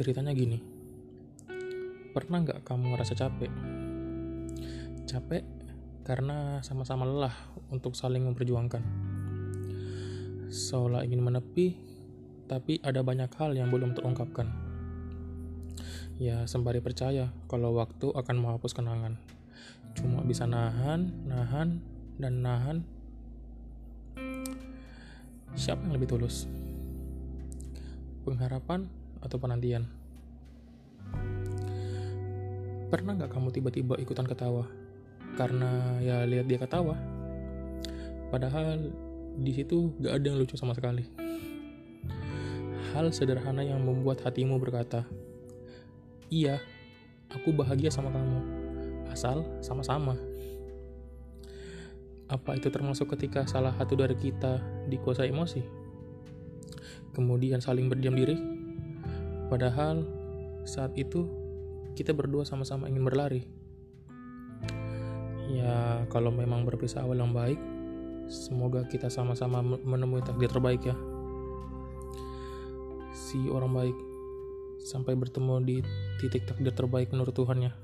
ceritanya gini. Pernah nggak kamu ngerasa capek? Capek karena sama-sama lelah untuk saling memperjuangkan. Seolah ingin menepi, tapi ada banyak hal yang belum terungkapkan. Ya, sembari percaya kalau waktu akan menghapus kenangan. Cuma bisa nahan, nahan, dan nahan. Siapa yang lebih tulus? Pengharapan atau penantian? Pernah nggak kamu tiba-tiba ikutan ketawa? Karena ya lihat dia ketawa. Padahal di situ gak ada yang lucu sama sekali. Hal sederhana yang membuat hatimu berkata, Iya, aku bahagia sama kamu. Asal sama-sama. Apa itu termasuk ketika salah satu dari kita dikuasai emosi? Kemudian saling berdiam diri? Padahal saat itu kita berdua sama-sama ingin berlari. Ya, kalau memang berpisah awal yang baik, semoga kita sama-sama menemui takdir terbaik ya. Si orang baik, sampai bertemu di titik takdir terbaik menurut Tuhan ya.